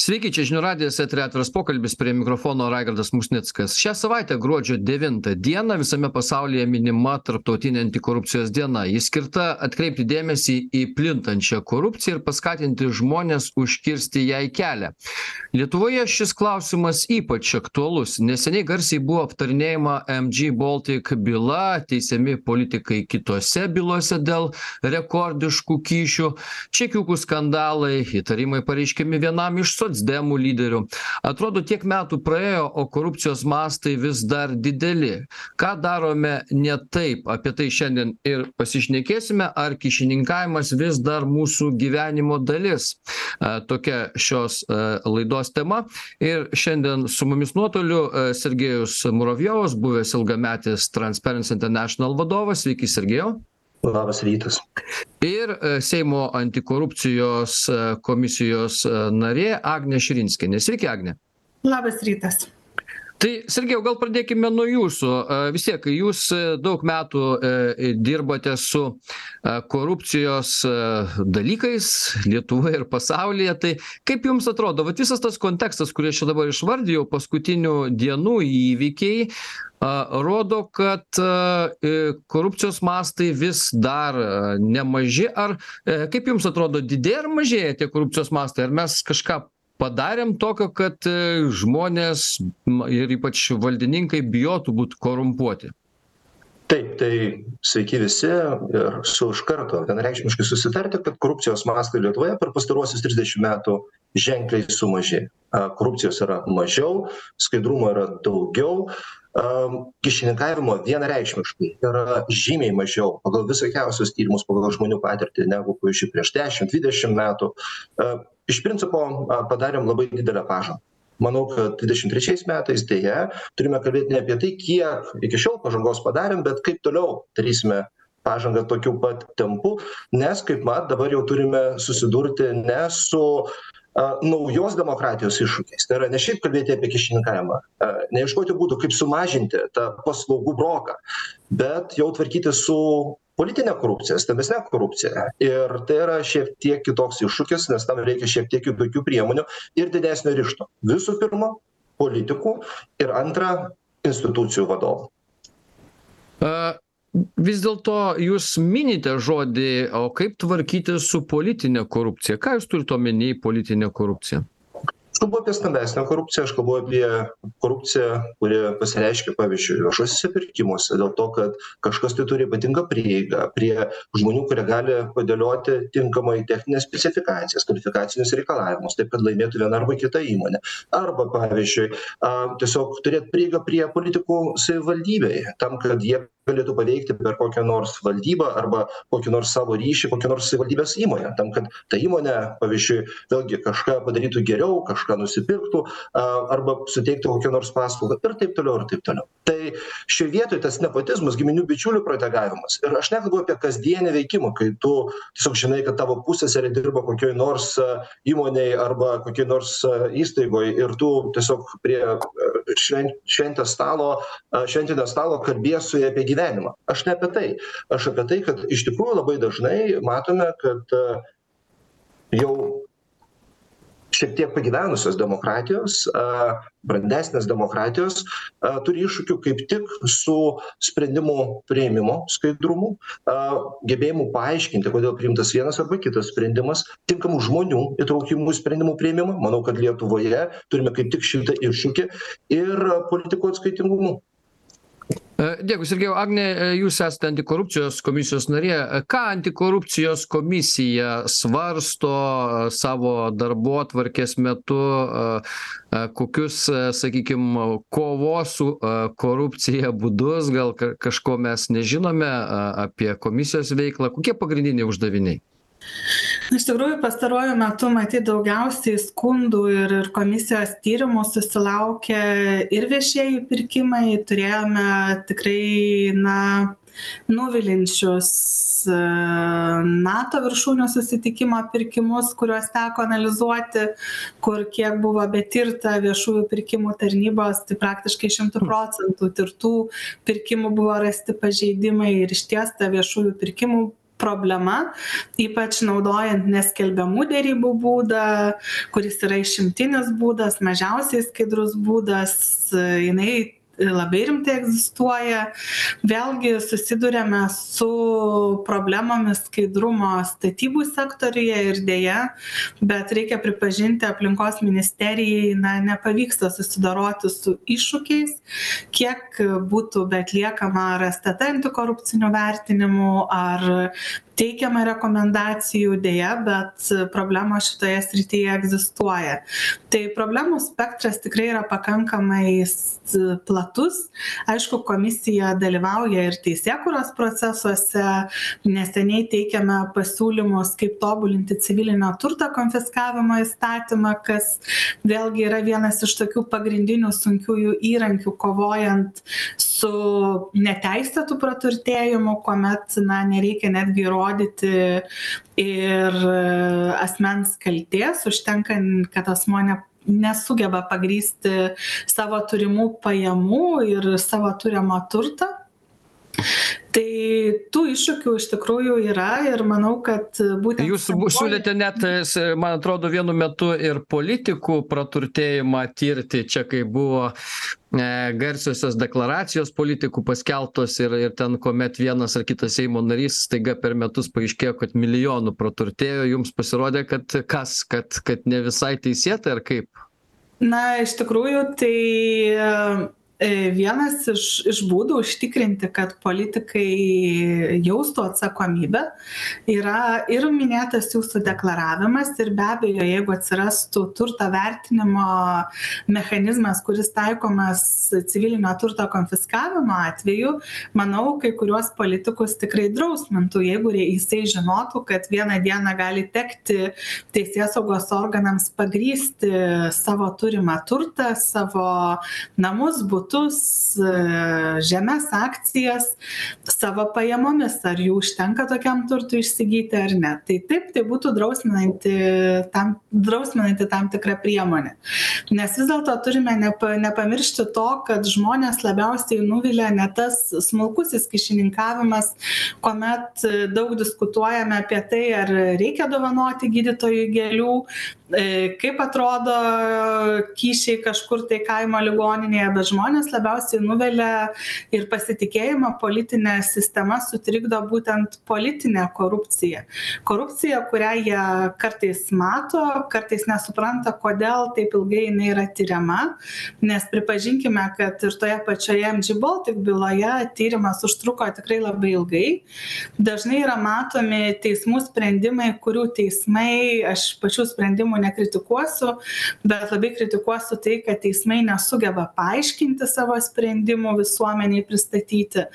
sveiki čia žinių radijas eteryje atviras pokalbis prie mikrofono raigardas musnickas. Šią savaitę gruodžio devintą dieną visame pasaulyje minima tarptautinė antikorupcijos diena. Ji skirta atkreipti dėmesį į plintančią korupciją ir paskatinti žmones užkirsti jai kelią. Lietuvoje šis klausimas ypač aktualus. Neseniai garsiai buvo aptarinėjama mg baltic byla teisiami politikai kitose bylose dėl rekordiškų kyšių čekiukų skandalai įtarimai pareiškiami vienam iš socdemų lyderių. Atrodo tiek metų praėjo o korupcijos mastai vis dar dideli. Ką darome ne taip? Apie tai šiandien ir pasišnekėsime ar kyšininkavimas vis dar mūsų gyvenimo dalis. A, tokia šios a, laidos tema. Ir šiandien su mumis nuotoliu a, sergejus muravjovas buvęs ilgametis transparency international vadovas. Sveiki sergejau Labas rytas. Ir e, Seimo antikorupcijos e, komisijos e, narė Agnė Širinskienė. Sveiki, Agnė. Labas rytas. Tai, Sergėjau, gal pradėkime nuo jūsų. Vis tiek, jūs daug metų dirbate su korupcijos dalykais Lietuvoje ir pasaulyje. Tai kaip jums atrodo, va, visas tas kontekstas, kurį aš čia dabar išvardėjau, paskutinių dienų įvykiai, rodo, kad korupcijos mastai vis dar nemaži. Ar kaip jums atrodo, didėja ar mažėja tie korupcijos mastai? Ar mes kažką padarėm tokio, kad žmonės ir ypač valdininkai bijotų būti korumpuoti? Taip, tai sveiki visi ir su iš karto vienareikšmiškai susitarti, kad korupcijos mastai Lietuvoje per pastaruosius 30 metų ženkliai sumažė. Korupcijos yra mažiau, skaidrumo yra daugiau, kišininkavimo vienareikšmiškai yra žymiai mažiau pagal visokiausius tyrimus, pagal žmonių patirtį, negu pavyzdžiui prieš 10-20 metų iš principo padarėm labai didelę pažangą. Manau kad dvidešim trečiais metais deja turime kalbėt ne apie tai kiek iki šiol pažangos padarėm bet kaip toliau darysime pažangą tokiu pat tempu nes kaip mat dabar jau turime susidurti ne su a naujos demokratijos iššūkiais. Tai yra ne šiaip kalbėti apie kyšininkavimą a ne ieškoti būdų kaip sumažinti tą paslaugų broką bet jau tvarkytis su politine korupcija stambesne korupcija. Ir tai yra šiek tiek kitoks iššūkis nes tam reikia šiek tiek kitokių priemonių ir didesnio ryžto. Visų pirma politikų ir antra institucijų vadovų. A vis dėlto jūs minite žodį o kaip tvarkytis su politine korupcija? Ką jūs turit omeny politine korupcija aš kalbu apie stambesnę korupciją aš kalbu apie korupciją kuri pasireiškia pavyzdžiui viešuosiuose pirkimuose dėl to kad kažkas tai turi ypatingą prieigą prie žmonių kurie gali padėlioti tinkamai technines specifikacijas kvalifikacinius reikalavimus taip kad laimėtų viena arba kita įmonė. Arba pavyzdžiui a tiesiog turėt prieigą prie politikų savivaldybėje tam kad jie galėtų paveikti per kokią nors valdybą arba kokį nors savo ryšį kokią nors savivaldybės įmonę tam kad ta įmonė pavyzdžiui vėlgi kažką padarytų geriau kažką nusipirktų a arba suteiktų kokią nors paslaugą ir taip toliau ir taip toliau. Tai šioj vietoj tas nepotizmas giminių bičiulių protegavimas. Ir aš nekalbu apie kasdienį veikimą kai tu tiesiog žinai kad tavo pusseserė dirba kokioj nors įmonėj arba kokioj nors įstaigoj ir tu tiesiog prie šven šventės stalo šventinio stalo kalbies su ja apie gyvenimą. Aš ne apie tai. Aš apie tai kad iš tikrųjų labai dažnai matome kad jau šiek tiek pagyvenusios demokratijos brandesnės demokratijos turi iššūkių kaip tik su sprendimų priėmimo skaidrumu gebėjimu paaiškinti kodėl priimtas vienas arba kitas sprendimas tinkamų žmonių įtraukimu į sprendimų priėmimą manau kad lietuvoje turime kaip tik šitą iššūkį ir politikų atskaitingumu Dėkui, Sergėjau. Agne, jūs esate antikorupcijos komisijos narė. Ką antikorupcijos komisija svarsto savo darbo atvarkės metu, kokius, sakykime, kovos su korupcija būdus, gal kažko mes nežinome apie komisijos veiklą, kokie pagrindiniai uždaviniai? Iš tikrųjų pastaruoju metu matyt daugiausiai skundų ir ir komisijos tyrimų susilaukia ir viešieji pirkimai. Turėjome tikrai na nuviliančius nato viršūnių susitikimo pirkimus kuriuos teko analizuoti kur kiek buvo betirta viešųjų pirkimų tarnybos tai praktiškai šimtu procentų tirtų pirkimų buvo rasti pažeidimai ir išties ta viešųjų pirkimų problema ypač naudojant neskelbiamų derybų būdą kuris yra išimtinis būdas mažiausiai skaidrus būdas jinai labai rimtai egzistuoja. Vėlgi susiduriame su problemomis skaidrumo statybų sektoriuje ir deja bet reikia pripažinti aplinkos ministerijai na nepavyksta susidoroti su iššūkiais kiek būtų beatliekama ar stt antikorupcinių vertinimų ar teikiama rekomendacijų deja bet problemos šitoje srityje egzistuoja. Tai problemų spektras tikrai yra pakankamai platus. Aišku komisija dalyvauja ir teisėkūros procesuose. Neseniai teikėme pasiūlymus kaip tobulinti civilinio turto konfiskavimo įstatymą kas vėlgi yra vienas iš tokių pagrindinių sunkiųjų įrankių kovojant su neteisėtu praturtėjimu kuomet na nereikia netgi įrodyti ir asmens kaltės užtenka kad asmuo ne nesugeba pagrįsti savo turimų pajamų ir savo turimą turtą. Tai tų iššūkių iš tikrųjų yra ir manau kad būtent jūs siūlėte net man atrodo vienu metu ir politikų praturtėjimą tirti čia kai buvo e, garsiosios deklaracijos politikų paskelbtos ir ir ten kuomet vienas ar kitas seimo narys staiga per metus paaiškėjo kad milijonu praturtėjo jums pasirodė kad kas kad kad ne visai teisėtai ar kaip? Na iš tikrųjų tai E, vienas iš iš būdų užtikrinti kad politikai jaustų atsakomybę yra ir minėtas jūsų deklaravimas ir be abejo jeigu atsirastų turto vertinimo mechanizmas kuris taikomas civilinio turto konfiskavimo atveju manau kai kuriuos politikus tikrai drausmintų jeigu jisai žinotų kad vieną dieną gali tekti teisėsaugos organams pagrįsti savo turimą turtą savo namus butus butus žemes akcijas savo pajamomis ar jų užtenka tokiam turtui įsigyti ar ne. Tai taip tai būtų drausminanti tam drausminanti tam tikra priemonė. Nes vis dėlto turime nepa nepamiršti to kad žmones labiausiai nuvilia ne tas smulkusis kyšininkavimas kuomet daug diskutuojame apie tai ar reikia dovanoti gydytojui gėlių e, kaip atrodo kyšiai kažkur tai kaimo ligoninėje bet žmonės žmones labiausiai nuvilia ir pasitikėjimą politine sistema sutrikdo būtent politinė korupcija. Korupcija kurią jie kartais mato kartais nesupranta kodėl taip ilgai jinai yra tiriama. Nes pripažinkime kad ir toje pačioje mg baltic byloje tyrimas užtruko tikrai labai ilgai. Dažnai yra matomi teismų sprendimai kurių teismai aš pačių sprendimų nekritikuosiu bet labai kritikuosiu tai kad teismai nesugeba paaiškinti pateikti savo sprendimų visuomenei pristatyti.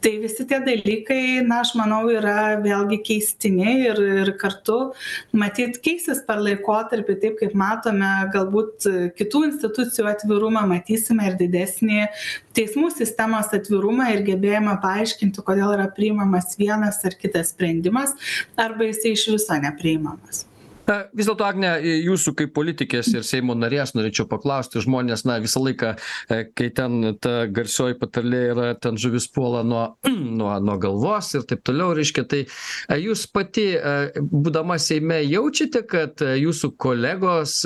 Tai visi tie dalykai na aš manau yra vėlgi keistini ir ir kartu matyt keisis per laikotarpį taip kaip matome galbūt kitų institucijų atvirumą matysime ir didesnį teismų sistemos atvirumą ir gebėjimą paaiškinti kodėl yra priimamas vienas ar kitas sprendimas arba jisai iš viso nepriimamas na vis dėlto agne jūsų kaip politikės ir seimo narės norėčiau paklausti žmonės na visą laiką e, kai ten ta garsioji patarlė yra ten žuvis puola nuo nuo nuo galvos ir taip toliau reiškia tai a jūs pati a būdama seime jaučiate kad jūsų kolegos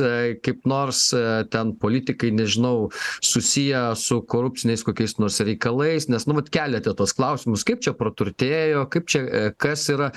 kaip nors ten politikai nežinau susiję su korupciniais kokiais nors reikalais nes nu vat keliate tuos klausimus kaip čia praturtėjo kaip čia kas yra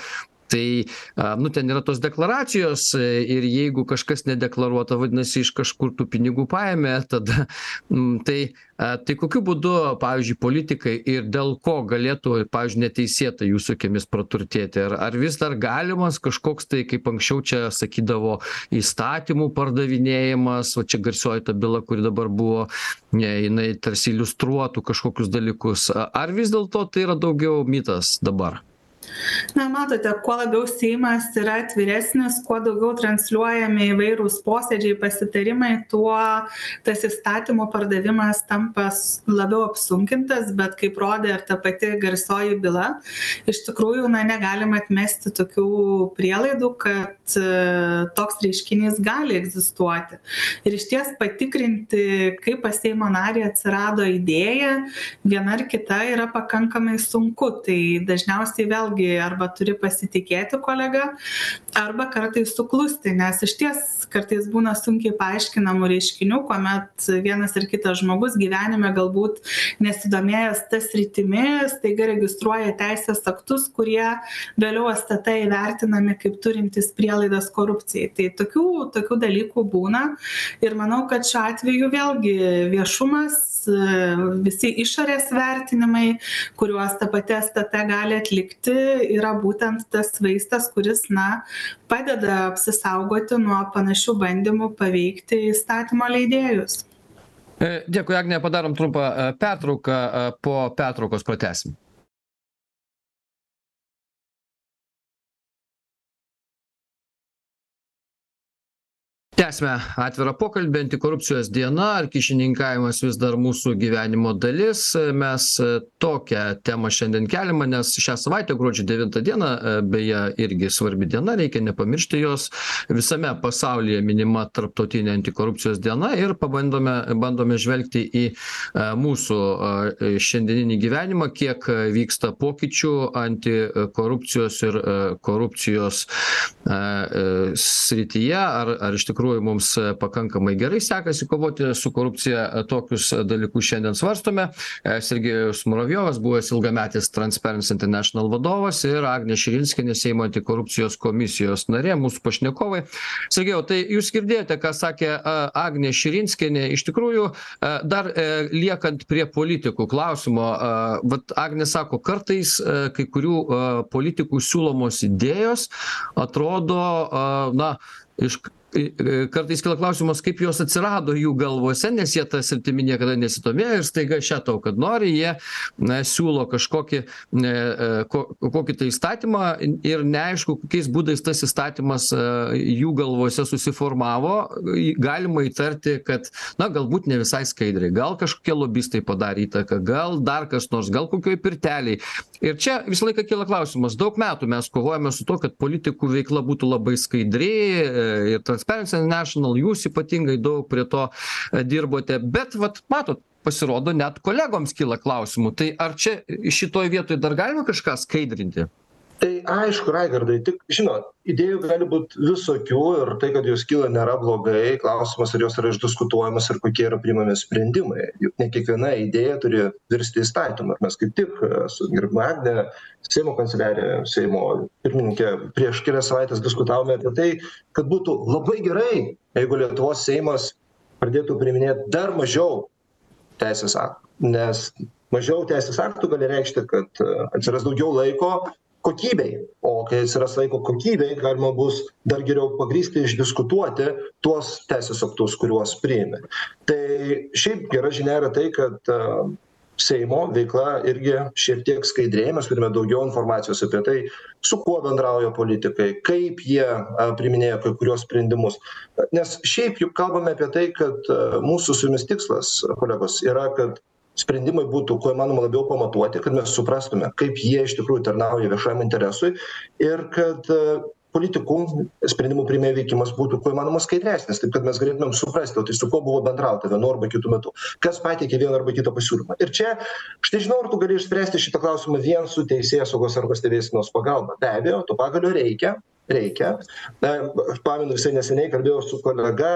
tai a nu ten yra tos deklaracijos ir jeigu kažkas nedeklaruota vadinasi iš kažkur tų pinigų paėmė tada m tai a tai kokiu būdu pavyzdžiui politikai ir dėl ko galėtų pavyzdžiui neteisėtai jūsų akimis praturtėti? Ar ar vis dar galimas kažkoks tai kaip anksčiau čia sakydavo įstatymų pardavinėjimas va čia garsioji ta byla kuri dabar buvo ne jinai tarsi iliustruotų kažkokius dalykus. Ar vis dėlto tai yra daugiau mitas dabar na matote kuo labiau seimas yra atviresnis kuo daugiau transliuojami įvairūs posėdžiai pasitarimai tuo tas įstatymų pardavimas tampa labiau apsunkintas bet kaip rodė ir ta pati garsioji byla iš tikrųjų na negalim atmesti tokių prielaidų kad toks reiškinys gali egzistuoti. Ir išties patikrinti kaip pas seimo narį atsirado idėja viena ar kita yra pakankamai sunku. Tai dažniausiai vėlgi arba turi pasitikėti kolega arba kartais suklusti nes išties kartais būna sunkiai paaiškinamų reiškinių kuomet vienas ar kitas žmogus gyvenime galbūt nesidomėjęs ta sritimi staiga registruoja teisės aktus kurie vėliau stt įvertinami kaip turintys prielaidas korupcijai. Tai tokių tokių dalykų būna. Ir manau kad šiuo atveju vėlgi viešumas visi išorės vertinimai kuriuos ta pati stt gali atlikti yra būtent tas vaistas kuris na padeda apsisaugoti nuo panašių bandymų paveikti įstatymo leidėjus. E, dėkui agne padarom trumpą e, pertrauką e, po pertraukos pratęsim tęsiame atvirą pokalbį. Antikorupcijos diena ar kyšininkavimas vis dar mūsų gyvenimo dalis? Mes tokią temą šiandien keliame nes šią savaitę gruodžio devintą dieną beje irgi svarbi diena reikia nepamiršti jos. Visame pasaulyje minima tarptautinė antikorupcijos diena ir pabandome bandome žvelgti į mūsų šiandieninį gyvenimą kiek vyksta pokyčių antikorupcijos ir korupcijos srityje ar ar iš tikrųjų tikrųjų mums pakankamai gerai sekasi kovoti su korupcija tokius dalykus šiandien svarstome. Sergejus muravjovas buvęs ilgametis transparency international vadovas ir agnė širinskienė seimo antikorupcijos komisijos narė mūsų pašnekovai. Sergejau tai jūs girdėjote ką sakė agnė širinskienė. Iš tikrųjų dar liekant prie politikų klausimo vat agnė sako kartais kai kurių politikų siūlomos idėjos atrodo na iš kartais kyla klausimas kaip jos atsirado jų galvose nes jie ta sritimi niekada nesidomėjo ir staiga še tau kad nori jie na siūlo kažkokį ne ko kokį tai įstatymą ir neaišku kokiais būdais tas įstatymas jų galvose susiformavo. Galima įtarti kad na galbūt ne visai skaidriai. Gal kažkokie lobistai padarė įtaką gal dar kas nors gal kokioj pirtelėj ir čia visą laiką kyla klausimas daug metų mes kovojame su tuo kad politikų veikla būtų labai skaidri ir transparency international jūs ypatingai daug prie to dirbote. Bet vat matot pasirodo net kolegoms kyla klausimų. Tai ar čia šitoj vietoj dar galima kažką skaidrinti tai aišku raigardai tik žinot idėjų gali būt visokių ir tai kad jos kyla nėra blogai. Klausimas ar jos yra išdiskutuojamos ir kokie yra priimami sprendimai. Juk ne kiekviena idėja turi virsti įstatymu mes kaip tik su gerbiama agne seimo kanceliarija seimo pirmininke prieš kelias savaites diskutavome apie tai kad būtų labai gerai jeigu lietuvos seimas pradėtų priiminėt dar mažiau teisės aktų. Nes mažiau teisės aktų gali reikšti kad atsiras daugiau laiko kokybei. O kai atsiras laiko kokybei galima bus dar geriau pagrįsti išdiskutuoti tuos teisės aktus kuriuos priimi tai šiaip gera žinia yra tai kad seimo veikla irgi šiek tiek skaidrėja mes turime daugiau informacijos apie tai su kuo bendrauja politikai kaip jie priiminėja kai kuriuos sprendimus. Nes šiaip juk kalbame apie tai kad mūsų su jumis tikslas kolegos yra kad sprendimai būtų kuo įmanoma labiau pamatuoti kad mes suprastume kaip jie iš tikrųjų tarnauja viešajam interesui ir kad politikų sprendimų priėmėjų veikimas būtų kuo įmanoma skaidresnis taip kad mes galėtumėm suprasti o tai su kuo buvo bendrauta vienu arba kitu metu kas pateikė vieną arba kitą pasiūlymą. Ir čia aš nežinau ar tu gali išspręsti šitą klausimą vien su teisėsaugos arba stebėsenos pagalba. Be abejo to pagalio reikia reikia. Na aš pamenu visai neseniai kalbėjau su kolega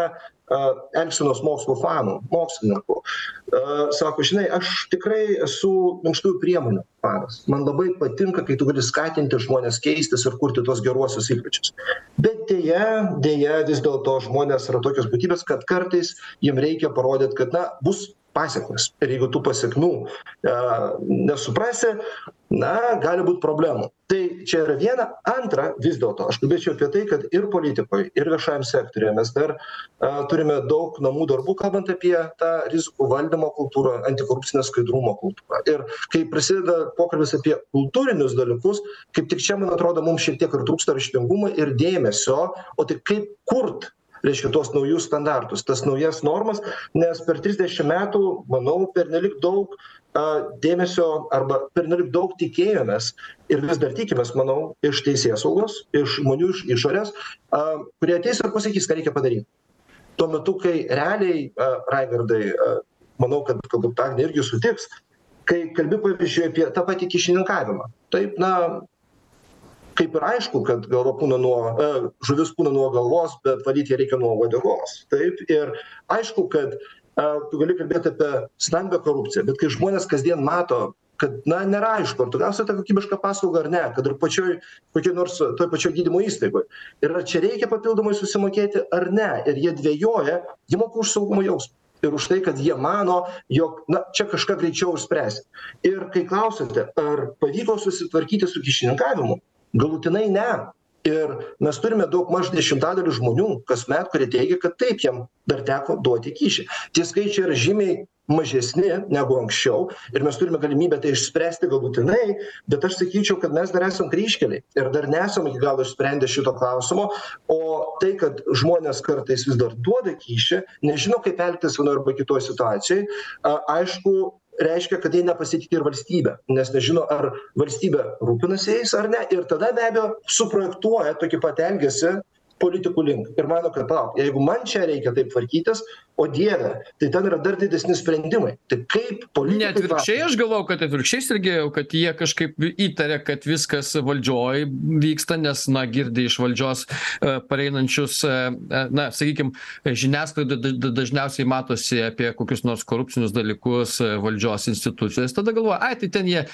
elgsenos mokslų fanu mokslininku. Sako žinai aš tikrai esu minkštųjų priemonių fanas. Man labai patinka kai tu gali skatinti žmones keistis ir kurti tuos geruosius įpročius. Bet deja deja vis dėlto žmonės yra tokios būtybės kad kartais jiem reikia parodyt kad na bus pasekmės ir jeigu tų pasekmių nesuprasi na gali būt problemų. Tai čia yra viena. Antra vis dėlto aš kalbėčiau apie tai kad ir politikoj ir viešajam sektoriuje mes dar turime daug namų darbų kalbant apie tą rizikų valdymo kultūrą antikorupcinio skaidrumo kultūrą. Ir kai prasideda pokalbis apie kultūrinius dalykus kaip tik čia man atrodo mums šiek tiek ir trūksta raštingumo ir dėmesio o tai kaip kurt reiškia tuos naujus standartus tas naujas normas nes per trisdešim metų manau pernelyg daug dėmesio arba pernelyg daug tikėjomės ir vis dar tikimės manau iš teisėsaugos iš žmonių iš išorės kurie ateis ir pasakys ką reikia padaryt tuo metu kai realiai raigardai manau kad galbūt agnė irgi sutiks kai kalbi pavyzdžiui apie tą patį kyšininkavimą. Taip na kaip ir aišku kad galva pūna nuo e, žuvis pūna nuo galvos bet valyt ją reikia nuo uodegos. Taip ir aišku kad a, tu gali kalbėti apie stambią korupciją bet kai žmonės kasdien mato kad na nėra aišku ar tu gausi tą kokybišką paslaugą ar ne kad ir pačioj kokioj nors toj pačioj gydymo įstaigoj ir ar čia reikia papildomai susimokėti ar ne ir jie dvejoja jie moka už saugumo jausmą ir už tai kad jie mano jog na čia kažką greičiau išspręsim ir kai klausiate ar pavyko susitvarkyti su kyšininkavimu galutinai ne. Ir mes turime daugmaž dešimtadalį žmonių kasmet kurie teigia kad taip jiem dar teko duoti kyšį. Tie skaičiai yra žymiai mažesni negu anksčiau ir mes turime galimybę tai išspręsti galutinai bet aš sakyčiau kad mes dar esam kryžkelėj ir dar nesam iki galo išsprendę šito klausimo o tai kad žmonės kartais vis dar duoda kyšį nežino kaip elgtis vienoj arba kitoj situacijoj a aišku reiškia kad jie nepasitiki ir valstybe nes nežino ar valstybė rūpinasi jais ar ne. Ir tada be abejo suprojektuoja tokį pat elgesį politikų link ir mano kad palauk jeigu man čia reikia taip tvarkytis o dieve tai ten yra dar didesni sprendimai. Tai kaip ne politikai atvirkščiai aš galvojau kad atvirkščiai sergėjau kad jie kažkaip įtaria kad viskas valdžioj vyksta nes na girdi iš valdžios e, pareinančius e, e, na sakykim žiniasklaidoj da da dažniausiai matosi apie kokius nors korupcinius dalykus valdžios institucijos tada galvoja ai tai ten jie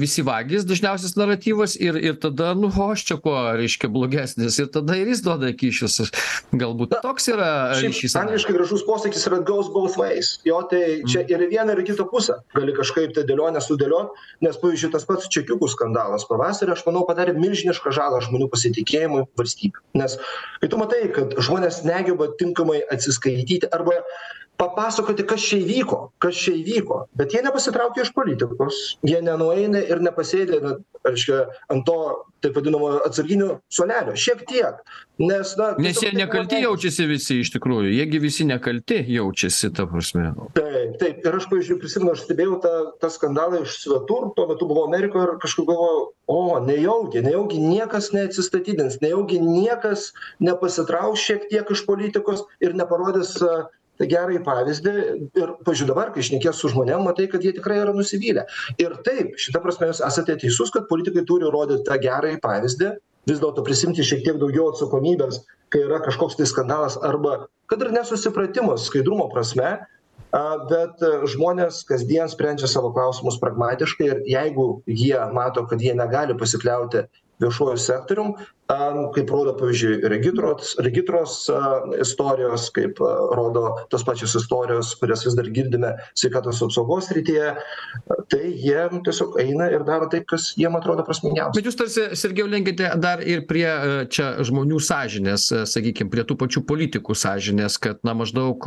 visi vagys dažniausias naratyvas ir ir tada nu o aš čia kuo reiškia blogesnis. Ir tada ir jis duoda kyšius. Galbūt toks yra ryšys. angliškai gražus posakis yra goes both ways. Jo, tai čia ir į vieną, ir į kitą pusę gali kažkaip tai dėlionę sudėliot, nes, pavyzdžiui, tas pats čekiukų skandalas pavasarį, aš manau, padarė milžinišką žalą žmonių pasitikėjimui valstybė. Nes kai tu matai, kad žmonės negeba tinkamai atsiskaityti arba papasakoti kas čia įvyko kas čia įvyko. Bet jie nepasitraukia iš politikos. Jie nenueina ir nepasėdi reiškia ant to taip vadinamo atsarginių suolelio. Šiek tiek. Nes na nes jie nekalti jaučiasi visi iš tikrųjų. Jie gi visi nekalti jaučiasi ta prasme. Taip taip. Ir aš pavyzdžiui prisimenu aš stebėjau tą tą skandalą iš svetur. Tuo metu buvau amerikoj ir kažkaip galvojau o nejaugi nejaugi niekas neatsistatydins nejaugi niekas nepasitrauks šiek tiek iš politikos ir neparodys tą gerąjį pavyzdį ir pavyzdžiui dabar kai šnekies su žmonėm matai kad jie tikrai yra nusivylę. Ir taip šita prasme jūs esate teisus kad politikai turi rodyt tą gerąjį pavyzdį vis dėlto prisiimti šiek tiek daugiau atsakomybės kai yra kažkoks tai skandalas arba kad ir nesusipratimas skaidrumo prasme a bet e, žmonės kasdien sprendžia savo klausimus pragmatiškai ir jeigu jie mato kad jie negali pasikliauti viešuoju sektorium a kaip rodo pavyzdžiui regitros regitros istorijos kaip rodo tos pačios istorijos kurias vis dar girdime sveikatos apsaugos srityje tai jie tiesiog eina ir daro tai kas jiem atrodo prasmingiausia. Bet jūs tarsi sergėjau lenkiate dar ir prie čia žmonių sąžinės sakykim prie tų pačių politikų sąžinės kad na maždaug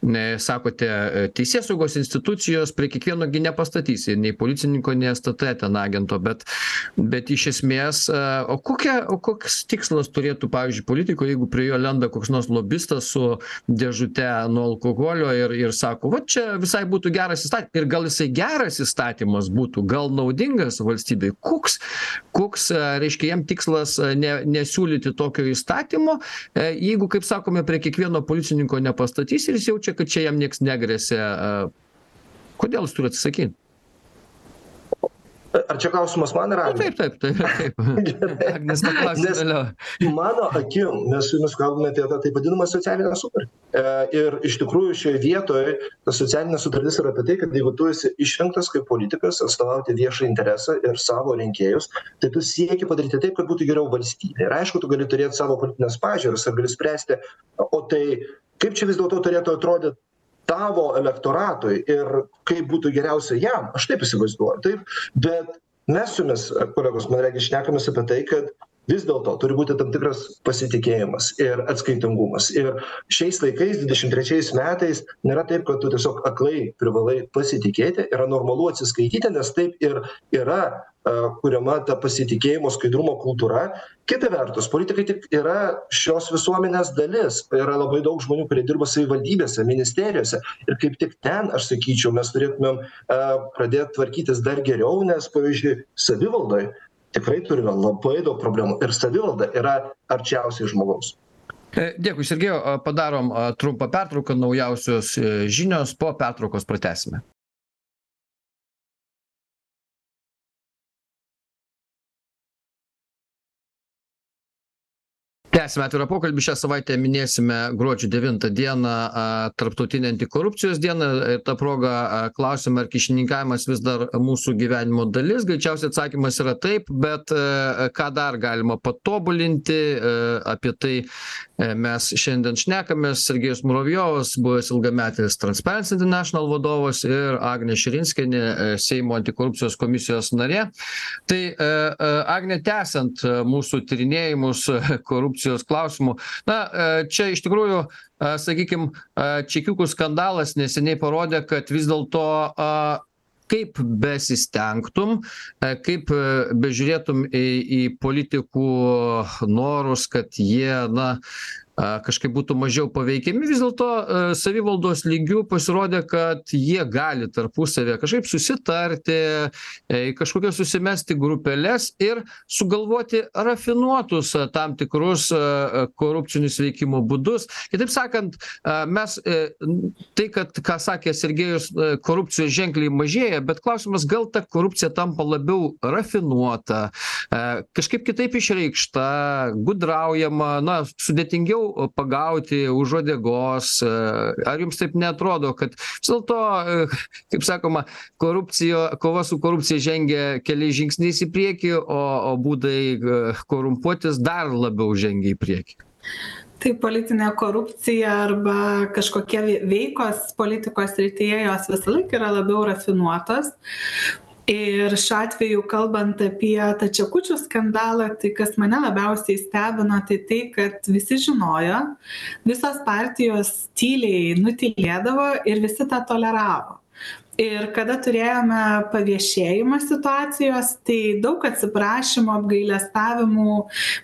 ne sakote teisėsaugos institucijos prie kiekvieno gi nepastatysi nei policininko nei stt ten agento bet bet iš esmės o kokia o koks tikslas turėtų pavyzdžiui politiko jeigu prie jo lenda koks nors lobistas su dėžute nuo alkoholio ir ir sako va čia visai būtų geras įstatymas ir gal jisai geras įstatymas būtų gal naudingas valstybei. Koks koks e, reiškia jam tikslas e, ne nesiūlyti tokio įstatymo e, jeigu kaip sakome prie kiekvieno policininko nepastatysi ir jis jaučia kad čia jam nieks negresia kodėl jis turi atsisakyt ar čia klausimas man Agnei? taip taip taip taip paklausim Nes- mano akim mes su jumis kalbame apie tą taip vadinamą socialinę sutartį. E, ir iš tikrųjų šioje vietoj ta socialinė sutartis yra apie tai kad jeigu tu esi išrinktas kaip politikas atstovauti viešą interesą ir savo rinkėjus tai tu sieki padaryti taip kad būtų geriau valstybei ir aišku tu gali turėt savo politines pažiūras ir gali spręsti o tai kaip čia vis dėlto turėtų atrodyt tavo elektoratui ir kaip būtų geriausia jam. Aš taip įsivaizduoju. Taip bet mes su jumis kolegos man regis šnekamės apie tai kad vis dėlto turi būti tam tikras pasitikėjimas ir atskaitingumas. Ir šiais laikais dvidešim trečiais metais nėra taip kad tu tiesiog aklai privalai pasitikėti yra normalu atsiskaityti nes taip ir yra a kuriama ta pasitikėjimo skaidrumo kultūra. Kita vertus politikai tik yra šios visuomenės dalis. Yra labai daug žmonių kurie dirba savivaldybėse ministerijose. Ir kaip tik ten aš sakyčiau mes turėtumėm a pradėt tvarkytis dar geriau nes pavyzdžiui savivaldoj tikrai turime labai daug problemų ir savivalda yra arčiausiai žmogaus E, Dėkui, Sergėjau, padarom trumpą pertrauką, naujausios e, žinios, po pertraukos pratesime. Tęsiame atvirą pokalbį. Šią savaitę minėsime gruodžio devintą dieną tarptautinę antikorupcijos dieną. Ta proga klausiame ar kyšininkavimas vis dar mūsų gyvenimo dalis. Greičiausiai atsakymas yra taip bet ką dar galima patobulinti apie tai mes šiandien šnekamės. Sergejus muravjovas buvęs ilgametis transparency international vadovas ir agnė širinskienė seimo antikorupcijos komisijos narė. Tai agne tęsiant mūsų tyrinėjimus korupcijos korupcijos klausimu na e, čia iš tikrųjų e, sakykim e, čekiukų skandalas neseniai parodė kad vis dėlto kaip besistengtum kaip bežiūrėtum į į politikų norus kad jie na a kažkaip būtų mažiau paveikiami. Vis dėlto savivaldos lygiu pasirodė kad jie gali tarpusavyje kažkaip susitarti į kažkokias susimesti grupeles ir sugalvoti rafinuotus tam tikrus korupcinius veikimo būdus. Kitaip sakant mes tai kad ką sakė sergejus korupcijos ženkliai mažėja bet klausimas gal ta korupcija tampa labiau rafinuota kažkaip kitaip išreikšta gudraujama na sudėtingiau pagauti už uodegos ar jums taip neatrodo kad vis dėlto kaip sakoma korupcijo kova su korupcija žengia keliais žingsniais į priekį o o būdai korumpuotis dar labiau žengia į priekį? Tai politinė korupcija arba kažkokie veikos politikos srityje jos visąlaik yra labiau rafinuotos ir šiuo atveju kalbant apie tą čekučių skandalą tai kas mane labiausiai stebino tai tai kad visi žinojo visos partijos tyliai nutylėdavo ir visi tą toleravo ir kada turėjome paviešėjimą situacijos tai daug atsiprašymų apgailestavimų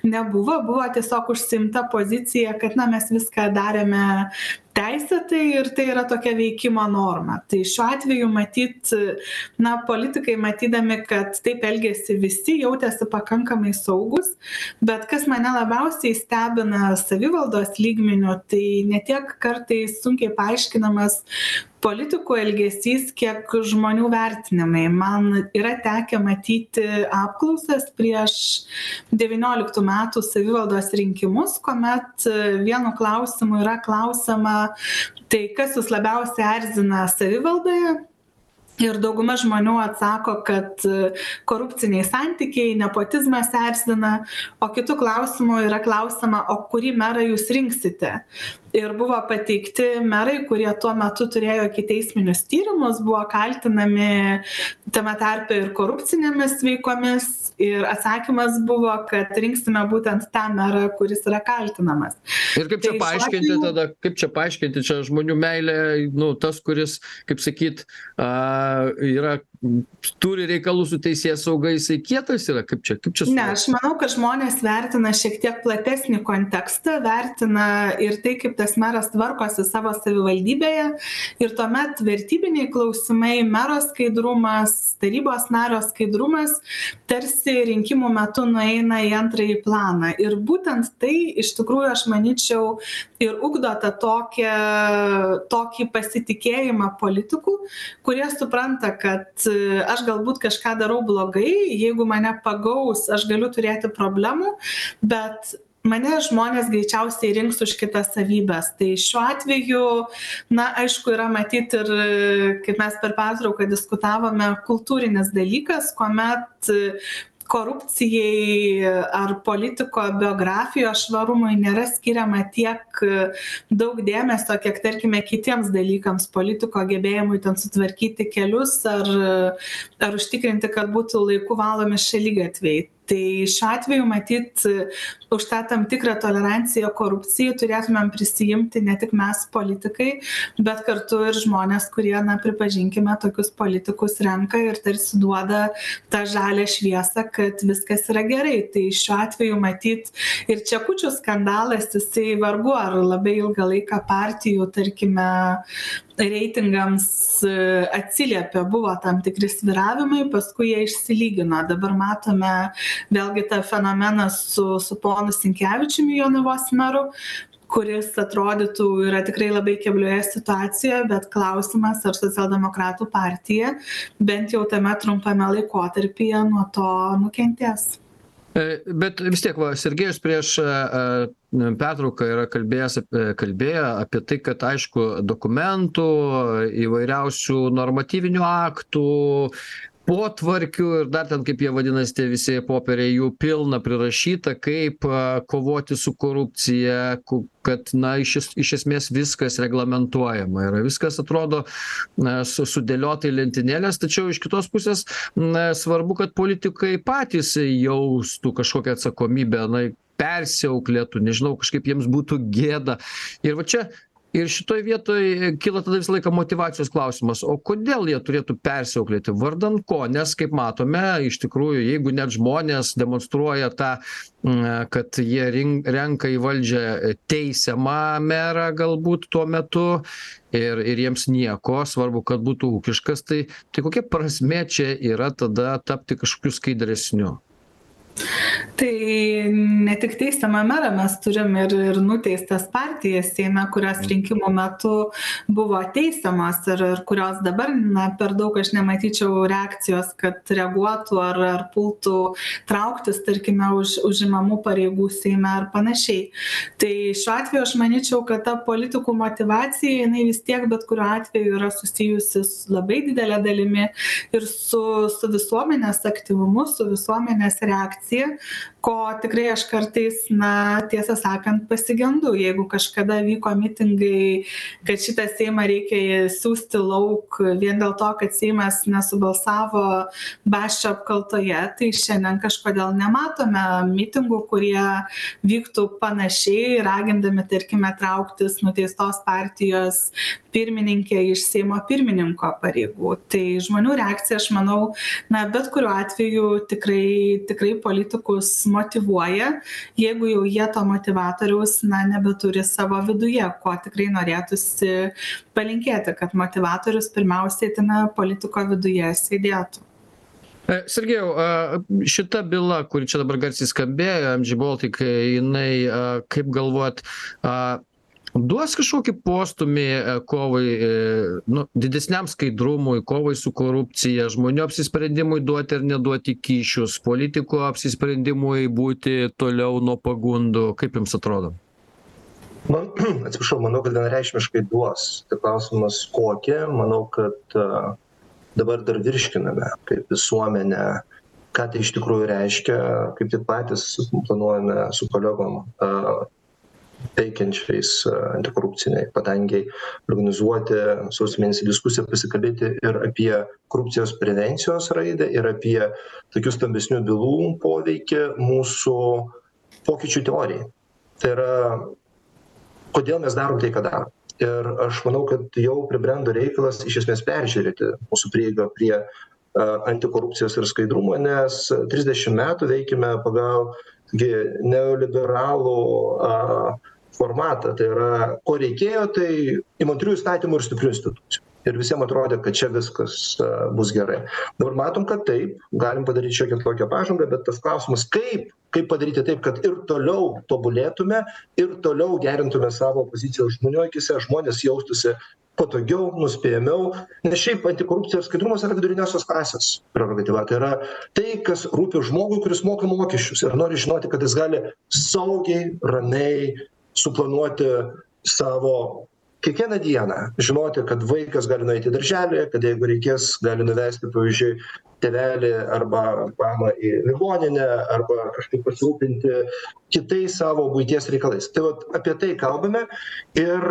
nebuvo. Buvo tiesiog užsiimta pozicija kad na mes viską darėme teisėtai ir tai yra tokia veikimo norma. Tai šiuo atveju matyt na politikai matydami kad taip elgiasi visi jautėsi pakankamai saugūs bet kas mane labiausiai stebina savivaldos lygmeniu tai ne tiek kartais sunkiai paaiškinamas politikų elgesys kiek žmonių vertinimai. Man yra tekę matyti apklausas prieš devynioliktų metų savivaldos rinkimus kuomet vienu klausimu yra klausiama tai kas jus labiausiai erzina savivaldoje? Ir dauguma žmonių atsako kad korupciniai santykiai nepotizmas erzina o kitu klausimu yra klausiama o kurį merą jūs rinksite ir buvo pateikti merai kurie tuo metu turėjo ikiteisminius tyrimus buvo kaltinami tame tarpe ir korupcinėmis veikomis. Ir atsakymas buvo kad rinksime būtent tą merą kuris yra kaltinamas. Ir kaip čia paaiškinti tada kaip čia paaiškinti čia žmonių meilė nu tas kuris kaip sakyt a yra turi reikalų su teisėsauga jisai kietas yra? Kaip čia kaip čia ne aš manau kad žmonės vertina šiek tiek platesnį kontekstą vertina ir tai kaip tas meras tvarkosi savo savivaldybėje. Ir tuomet vertybiniai klausimai mero skaidrumas tarybos nario skaidrumas tarsi rinkimų metu nueina į antrąjį planą. Ir būtent tai iš tikrųjų aš manyčiau ir ugdo tą tokią tokį pasitikėjimą politikų kurie supranta kad aš galbūt kažką darau blogai jeigu mane pagaus aš galiu turėti problemų bet mane žmonės greičiausiai rinks už kitas savybes tai šiuo atveju na aišku yra matyt ir kaip mes per pertrauką diskutavome kultūrinis dalykas kuomet korupcijai ar politiko biografijos švarumui nėra skiriama tiek daug dėmesio kiek tarkime kitiems dalykams politiko gebėjimui ten sutvarkyti kelius ar ar užtikrinti kad būtų laiku valomi šaligatviai tai šiuo atveju matyt už tą tam tikrą toleranciją korupcijai turėtumėm prisiimti ne tik mes politikai bet kartu ir žmonės kurie na pripažinkime tokius politikus renka ir tarsi duoda tą žalią šviesą kad viskas yra gerai. Tai šiuo atveju matyt ir čekučių skandalas jisai vargu ar labai ilgą laiką partijų tarkime reitingams atsiliepė buvo tam tikri svyravimai paskui jie išsilygino. Dabar matome vėlgi tą fenomeną su su ponu sinkevičiumi jonavos meru kuris atrodytų yra tikrai labai keblioje situacijoje bet klausimas ar socialdemokratų partija bent jau tame trumpame laikotarpyje nuo to nukentės. E, bet vis tiek va sergejus prieš e, e, pertrauką yra kalbėjęs kalbėjo apie tai kad aišku dokumentų įvairiausių normatyvinių aktų potvarkių ir dar ten kaip jie vadinasi tie visi popieriai jų pilna prirašyta kaip kovoti su korupcija ku kad na iš es iš esmės viskas reglamentuojama. Yra viskas atrodo na su sudėliota į lentynėles tačiau iš kitos pusės na svarbu kad politikai patys jaustų kažkokią atsakomybę na persiauklėtų nežinau kažkaip jiems būtų gėda. Ir va čia ir šitoj vietoj kyla tada visą laiką motyvacijos klausimas o kodėl jie turėtų persiauklėti? Vardan ko? Nes kaip matome iš tikrųjų jeigu net žmonės demonstruoja tą na kad jie rin renka į valdžią teisiamą merą galbūt tuo metu ir ir jiems nieko svarbu kad būtų ūkiškas tai tai kokia prasmė čia yra tada tapti kažkokiu skaidresniu tai ne tik teisiamą merą mes turim ir ir nuteistas partijas seime kurios rinkimų metu buvo teisiamos ir ir kurios dabar na per daug aš nematyčiau reakcijos kad reaguotų ar ar pultų trauktis tarkime už užimamų pareigų seime ar panašiai. Tai šiuo atveju aš manyčiau kad ta politikų motyvacija jinai vis tiek bet kuriuo atveju yra susijusi su labai didele dalimi ir su su visuomenės aktyvumu su visuomenės reakcija reakcija ko tikrai aš kartais na tiesą sakant pasigendu. Jeigu kažkada vyko mitingai kad šitą seimą reikia siųsti lauk vien dėl to kad seimas nesubalsavo basčio apkaltoje tai šiandien kažkodėl nematome mitingų kurie vyktų panašiai ragindami tarkime trauktis nuteistos partijos pirmininkę iš seimo pirmininko pareigų. Tai žmonių reakcija aš manau na bet kuriuo atveju tikrai tikrai politikus motyvuoja jeigu jau jie to motyvatoriaus na nebeturi savo viduje ko tikrai norėtųsi palinkėti kad motyvatorius pirmiausiai tame politiko viduje sėdėtų. E, Sergejau, šita byla, kuri čia dabar garsiai skambėjo, MG Baltic, jinai, kaip galvojat, duos kažkokį postūmį e, kovai e, nu didesniam skaidrumui kovai su korupcija žmonių apsisprendimui duoti ar neduoti kyšius politikų apsisprendimui būti toliau nuo pagundų. Kaip jums atrodo? Man atsiprašau manau kad vienareikšmiškai duos. Tik klausimas kokią manau kad dabar dar virškiname kaip visuomenė ką tai iš tikrųjų reiškia. Kaip tik patys planuojame su kolegom veikiančiais antikorupcinėj padangėj organizuoti sausio mėnesį diskusiją pasikalbėti ir apie korupcijos prevencijos raidą ir apie tokių stambesnių bylų poveikį mūsų pokyčių teorijai. Tai yra kodėl mes darom tai ką darom. Ir aš manau kad jau pribrendo reikalas iš esmės peržiūrėti mūsų prieigą prie antikorupcijos ir skaidrumo nes trisdešim metų veikiame pagal gi neoliberalų formatą tai yra ko reikėjo tai įmantrių įstatymų ir stiprių institucijų. Ir visiem atrodė kad čia viskas bus gerai. Dabar matom kad taip galim padaryt šiokią tokią pažangą bet tas klausimas kaip kaip padaryti taip kad ir toliau tobulėtume ir toliau gerintume savo poziciją žmonių akyse žmonės jaustųsi patogiau nuspėjamiau. Nes šiaip antikorupcija ir skaidrumas yra viduriniosios klasės prerogatyva. Tai yra tai kas rūpi žmogui kuris moka mokesčius ir nori žinoti kad jis gali saugiai ramiai suplanuoti savo kiekvieną dieną. Žinoti kad vaikas gali nueiti į darželį kad jeigu reikės gali nuvesti pavyzdžiui tėvelį arba mamą į ligoninę arba kažkaip pasirūpinti kitais savo buities reikalais. Tai vat apie tai kalbame ir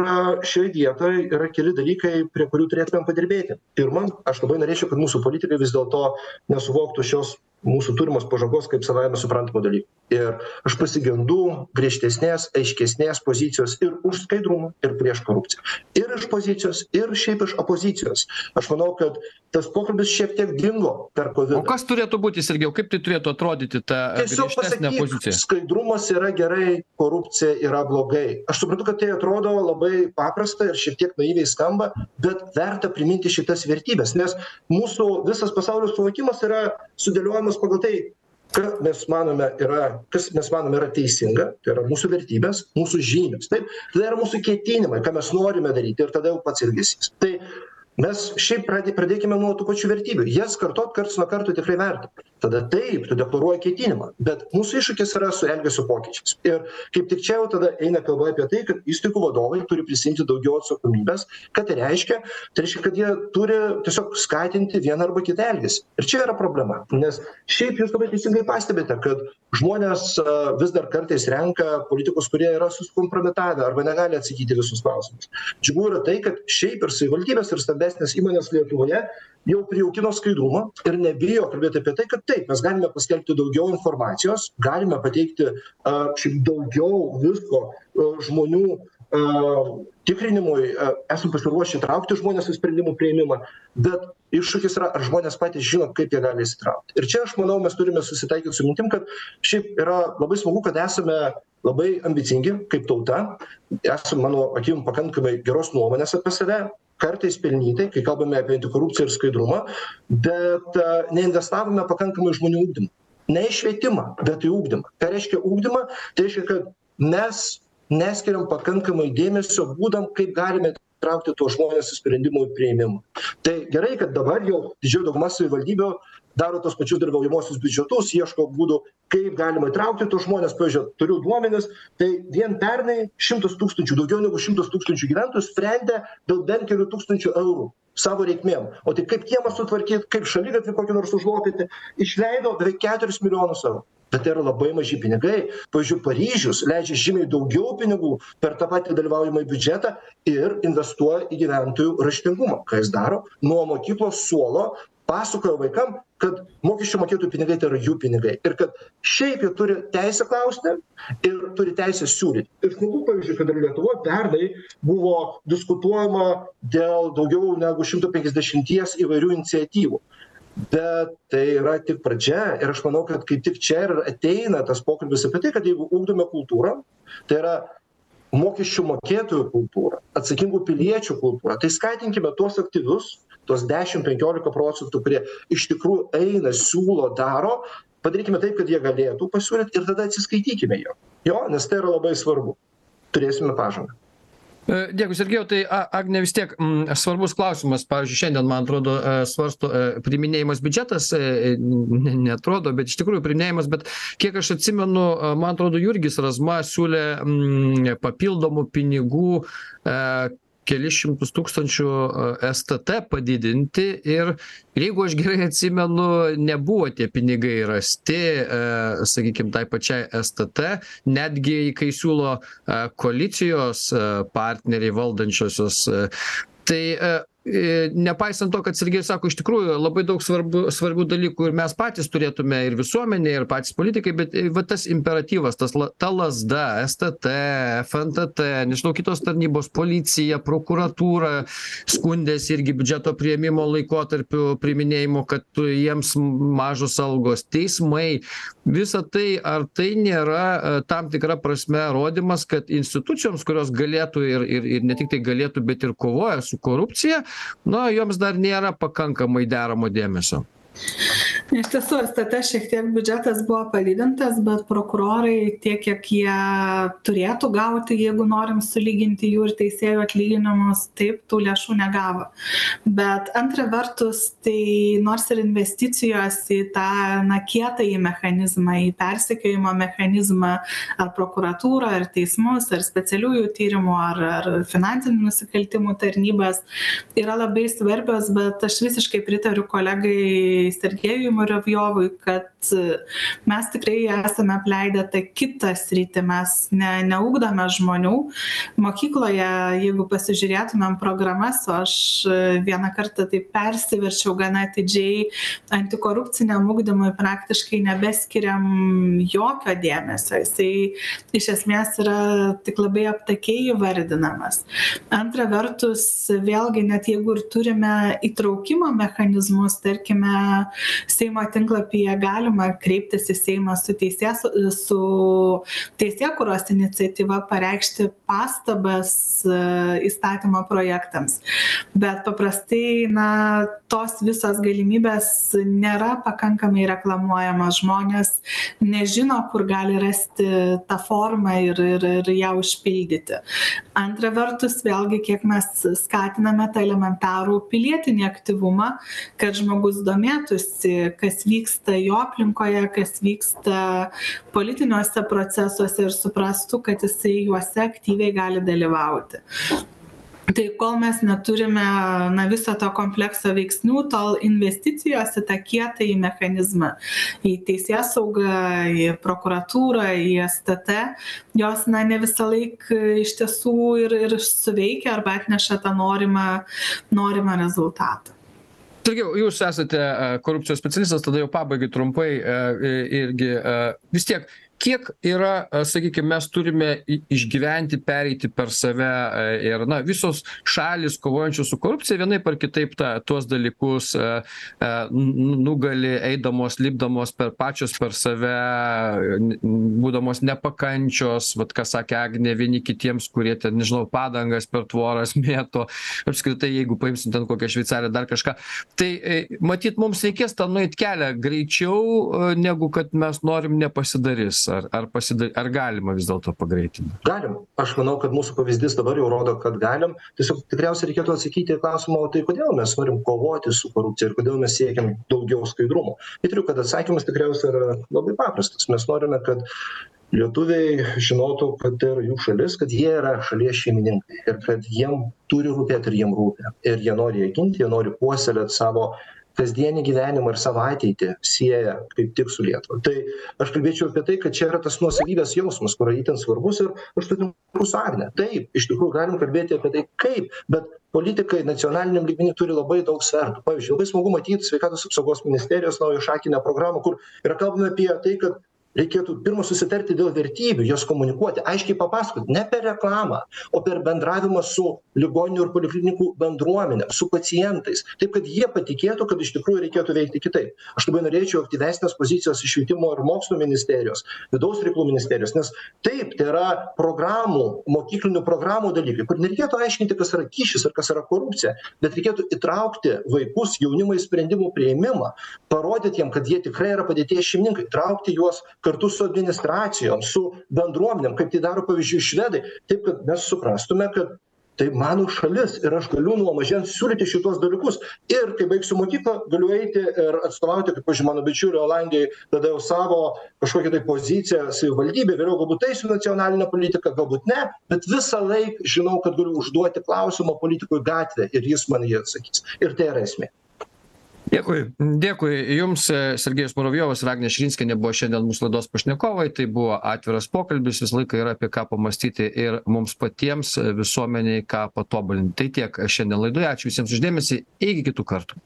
šioj vietoj yra keli dalykai prie kurių turėtumėm padirbėti. Pirma aš labai norėčiau kad mūsų politikai vis dėlto nesuvoktų šios mūsų turimos pažangos kaip savaime suprantamo dalyko. Ir aš pasigendu griežtesnės aiškesnės pozicijos ir už skaidrumą ir prieš korupciją. Ir iš pozicijos ir šiaip iš opozicijos. Aš manau kad tas pokalbis šiek tiek dingo per kovidą o kas turėtų būti sergejau kaip tai turėtų atrodyti ta griežtesnė pozicija? skaidrumas yra gerai korupcija yra blogai. Aš suprantu kad tai atrodo labai paprasta ir šiek tiek naiviai skamba bet verta priminti šitas vertybes nes mūsų visas pasaulio suvokimas yra sudėliojamas pagal tai ką mes manome yra kas mes manome yra teisinga tai yra mūsų vertybės mūsų žinios. Taip tada yra mūsų ketinimai ką mes norime daryti ir tada jau pats elgesys. Tai mes šiaip pradė pradėkime nuo tų pačių vertybių. Jas kartot karts nuo karto tikrai verta. Tada taip tu deklaruoji ketinimą bet mūsų iššūkis yra su elgesio pokyčiais. Ir kaip tik čia jau tada eina kalba apie tai kad įstaigų vadovai turi prisiimti daugiau atsakomybės ką tai reiškia tai reiškia kad jie turi tiesiog skatinti vieną arba kitą elgesį. Ir čia yra problema nes šiaip jūs labai teisingai pastebite kad žmonės vis dar kartais renka politikus kurie yra susikompromitavę arba negali atsakyti į visus klausimus. Džiugu yra tai kad šiaip ir savivaldybės ir stambesnės įmonės lietuvoje jau prijaukino skaidrumą ir nebijo kalbėt apie tai kad taip mes galime paskelbti daugiau informacijos galime pateikti a šiaip daugiau visko žmonių a tikrinimui esam pasiruošę įtraukti žmones į sprendimų priėmimą bet iššūkis yra ar žmonės patys žino kaip jie gali įsitraukt ir čia aš manau mes turime susitaikyt su mintim kad šiaip yra labai smagu kad esame labai ambicingi kaip tauta esam mano akim pakankamai geros nuomonės apie save kartais pelnytai kai kalbame apie antikorupciją ir skaidrumą bet neinvestavome pakankamai į žmonių ugdymą. Ne į švietimą bet į ugdymą. Ką reiškia ugdymą? Tai reiškia kad mes neskiriam pakankamai dėmesio būdam kaip galime įtraukti tuos žmones į sprendimų priėmimą. Tai gerai kad dabar jau didžioji dauguma savivaldybių daro tuos pačius dalyvaujamuosius biudžetus ieško būdų kaip galima įtraukti tuos žmones pavyzdžiui turiu duomenis tai vien pernai šimtas tūkstančių daugiau negu šimtas tūkstančių gyventojų sprendė dėl bent kelių tūkstančių eurų savo reikmėm. O tai kaip kiemą sutvarkyt kaip šaligatvį kokį nors užlopyti išleido beveik keturis milijonus eurų. Bet tai yra labai maži pinigai. Pavyzdžiui paryžius leidžia žymiai daugiau pinigų per tą patį dalyvaujamąjį biudžetą ir investuoja į gyventojų raštingumą. Ką jis daro? Nuo mokyklos suolo pasakoja vaikam kad mokesčių mokėtojų pinigai tai yra jų pinigai. Ir kad šiaip jie turi teisę klausti ir turi teisę siūlyt ir smagu pavyzdžiui kad ir lietuvoj pernai buvo diskutuojama dėl daugiau negu šimto penkiasdešimties įvairių iniciatyvų. Bet tai yra tik pradžia ir aš manau kad kaip tik čia ir ateina tas pokalbis apie tai kad jeigu ugdome kultūrą tai yra mokesčių mokėtojų kultūrą atsakingų piliečių kultūrą tai skatinkime tuos aktyvius tuos dešim penkiolika procentų kurie iš tikrųjų eina siūlo daro padarykime taip kad jie galėtų pasiūlyt ir tada atsiskaitykime jiem jo nes tai yra labai svarbu. Turėsime pažangą. Dėkui sergėjau. Tai agne vis tiek svarbus klausimas. Pavyzdžiui šiandien man atrodo svarsto priiminėjamas biudžetas ne neatrodo bet iš tikrųjų priiminėjamas bet kiek aš atsimenu man atrodo jurgis razma siūlė papildomų pinigų kelis šimtus tūkstančių stt padidinti ir jeigu aš gerai atsimenu nebuvo tie pinigai rasti sakykim tai pačiai stt netgi kai siūlo koalicijos partneriai valdančiosios tai nepaisant to kad sergėjus sako iš tikrųjų labai daug svarbu svarbių dalykų ir mes patys turėtume ir visuomenė ir patys politikai bet va tas imperatyvas tas la ta lazda stt fntt nežinau kitos tarnybos policija prokuratūra skundėsi irgi biudžeto priėmimo laikotarpiu priiminėjimo kad jiems mažos algos teismai visa tai ar tai nėra tam tikra prasme rodymas kad institucijoms kurios galėtų ir ir ir ne tiktai galėtų bet ir kovoja su korupcija na joms dar nėra pakankamai deramo dėmesio iš tiesų stt šiek tiek biudžetas buvo padidintas bet prokurorai tiek kiek jie turėtų gauti jeigu norim sulyginti jų ir teisėjų atlyginimus taip tų lėšų negavo. Bet antra vertus tai nors ir investicijos į tą na kietąjį mechanizmą į persekiojimo mechanizmą ar prokuratūrą ar teismus ar specialiųjų tyrimų ar ar finansinių nusikaltimų tarnybas yra labai svarbios bet aš visiškai pritariu kolegai sergejui muravjovui kad mes tikrai esame apleidę tą kitą sritį. Mes ne neugdome žmonių. Mokykloje jeigu pasižiūrėtumėm programas o aš vieną kartą taip persiverčiau gana atidžiai antikorupciniam ugdymui praktiškai nebeskiriam jokio dėmesio. Jisai iš esmės yra tik labai aptakiai įvardinamas. Antra vertus vėlgi net jeigu ir turime įtraukimo mechanizmus tarkime seimo tinklapyje galima kreiptis į seimą su teisės su teisėkūros iniciatyva pareikšti pastabas įstatymo projektams. Bet paprastai na tos visos galimybės nėra pakankamai reklamuojamos. Žmonės nežino kur gali rasti tą formą ir ir ir ją užpildyti. Antra vertus vėlgi kiek mes skatiname tą elementarų pilietinį aktyvumą kad žmogus domėtųsi kas vyksta jo aplinkoje kas vyksta politiniuose procesuose ir suprastų kad jisai juose aktyviai gali dalyvauti. Tai kol mes neturime na viso to komplekso veiksnių tol investicijos į tą kietąjį mechanizmą į teisėsaugą į prokuratūrą į stt jos na ne visąlaik iš tiesų ir ir suveikia arba atneša tą norimą norimą rezultatą sergėjau jūs esate korupcijos specialistas tada jau pabaigai trumpai irgi vis tiek kiek yra sakykim mes turime išgyventi pereiti per save ir na visos šalys kovojančios su korupcija vienaip ar kitaip tą tuos dalykus nugali eidamos lipdamos per pačios per save būdamos nepakančios vat ką sakė agnė vieni kitiems kurie ten nežinau padangas per tvoras mėto apskritai jeigu paimsim ten kokią šveicariją dar kažką. Tai matyt mums reikės tą nueit kelią greičiau negu kad mes norim nepasidarys ar ar pasida ar galima vis dėlto pagreitint galim. Aš manau kad mūsų pavyzdys dabar jau rodo kad galim. Tiesiog tikriausiai reikėtų atsakyti į klausimą o tai kodėl mes norim kovoti su korupcija ir kodėl mes siekiam daugiau skaidrumo? Įtariu kad atsakymas tikriausiai yra labai paprastas. Mes norime kad lietuviai žinotų kad ir jų šalis kad jie yra šalies šeimininkai ir kad jiem turi rūpėt ir jiem rūpi ir jie nori ją ginti jie nori puoselėt savo kasdienį gyvenimą ir savo ateitį sieja kaip tik su lietuva. Tai aš kalbėčiau apie tai kad čia yra tas nuosavybės jausmas kur itin svarbus ir aš sutinku su agne taip iš tikrųjų galim kalbėti apie tai kaip bet politikai nacionaliniam lygmeny turi labai daug svertų. Pavyzdžiui labai smagu matyt sveikatos apsaugos ministerijos naują šakinę programą kur yra kalbama apie tai kad reikėtų pirma susitarti dėl vertybių jas komunikuoti aiškiai papasakot ne per reklamą o per bendravimą su ligoninių ir poliklinikų bendruomene su pacientais taip kad jie patikėtų kad iš tikrųjų reikėtų veikti kitaip. Aš labai norėčiau aktyvesnės pozicijos iš švietimo ir mokslo ministerijos vidaus reikalų ministerijos nes taip tai yra programų mokyklinių programų dalykai kur nereikėtų aiškinti kas yra kyšis ir kas yra korupcija bet reikėtų įtraukti vaikus jaunimą į sprendimų priėmimą parodyt jiem kad jie tikrai yra padėties šeimininkai traukti juos kartu su administracijom su bendruomenėm kaip tai daro pavyzdžiui švedai. Taip kad mes suprastume kad tai mano šalis ir aš galiu nuo mažens siūlyti šituos dalykus. Ir kai baigsiu mokyklą galiu eiti ir atstovauti kaip pavyzdžiui mano bičiuliai olandijoj tada jau savo kažkokią tai poziciją savivaldybėj vėliau galbūt eisiu į nacionalinę politiką galbūt ne bet visąlaik žinau kad galiu užduoti klausimą politikui gatvėj ir jis man jį atsakys. Ir tai yra esmė dėkui. Dėkui jums sergejus muravjovas ir agnė širinskienė buvo šiandien mūsų laidos pašnekovai. Tai buvo atviras pokalbis visą laiką yra apie ką pamąstyti ir mums patiems visuomenei ką patobulint tai tiek šiandien laidoje. Ačiū visiems už dėmesį iki kitų kartų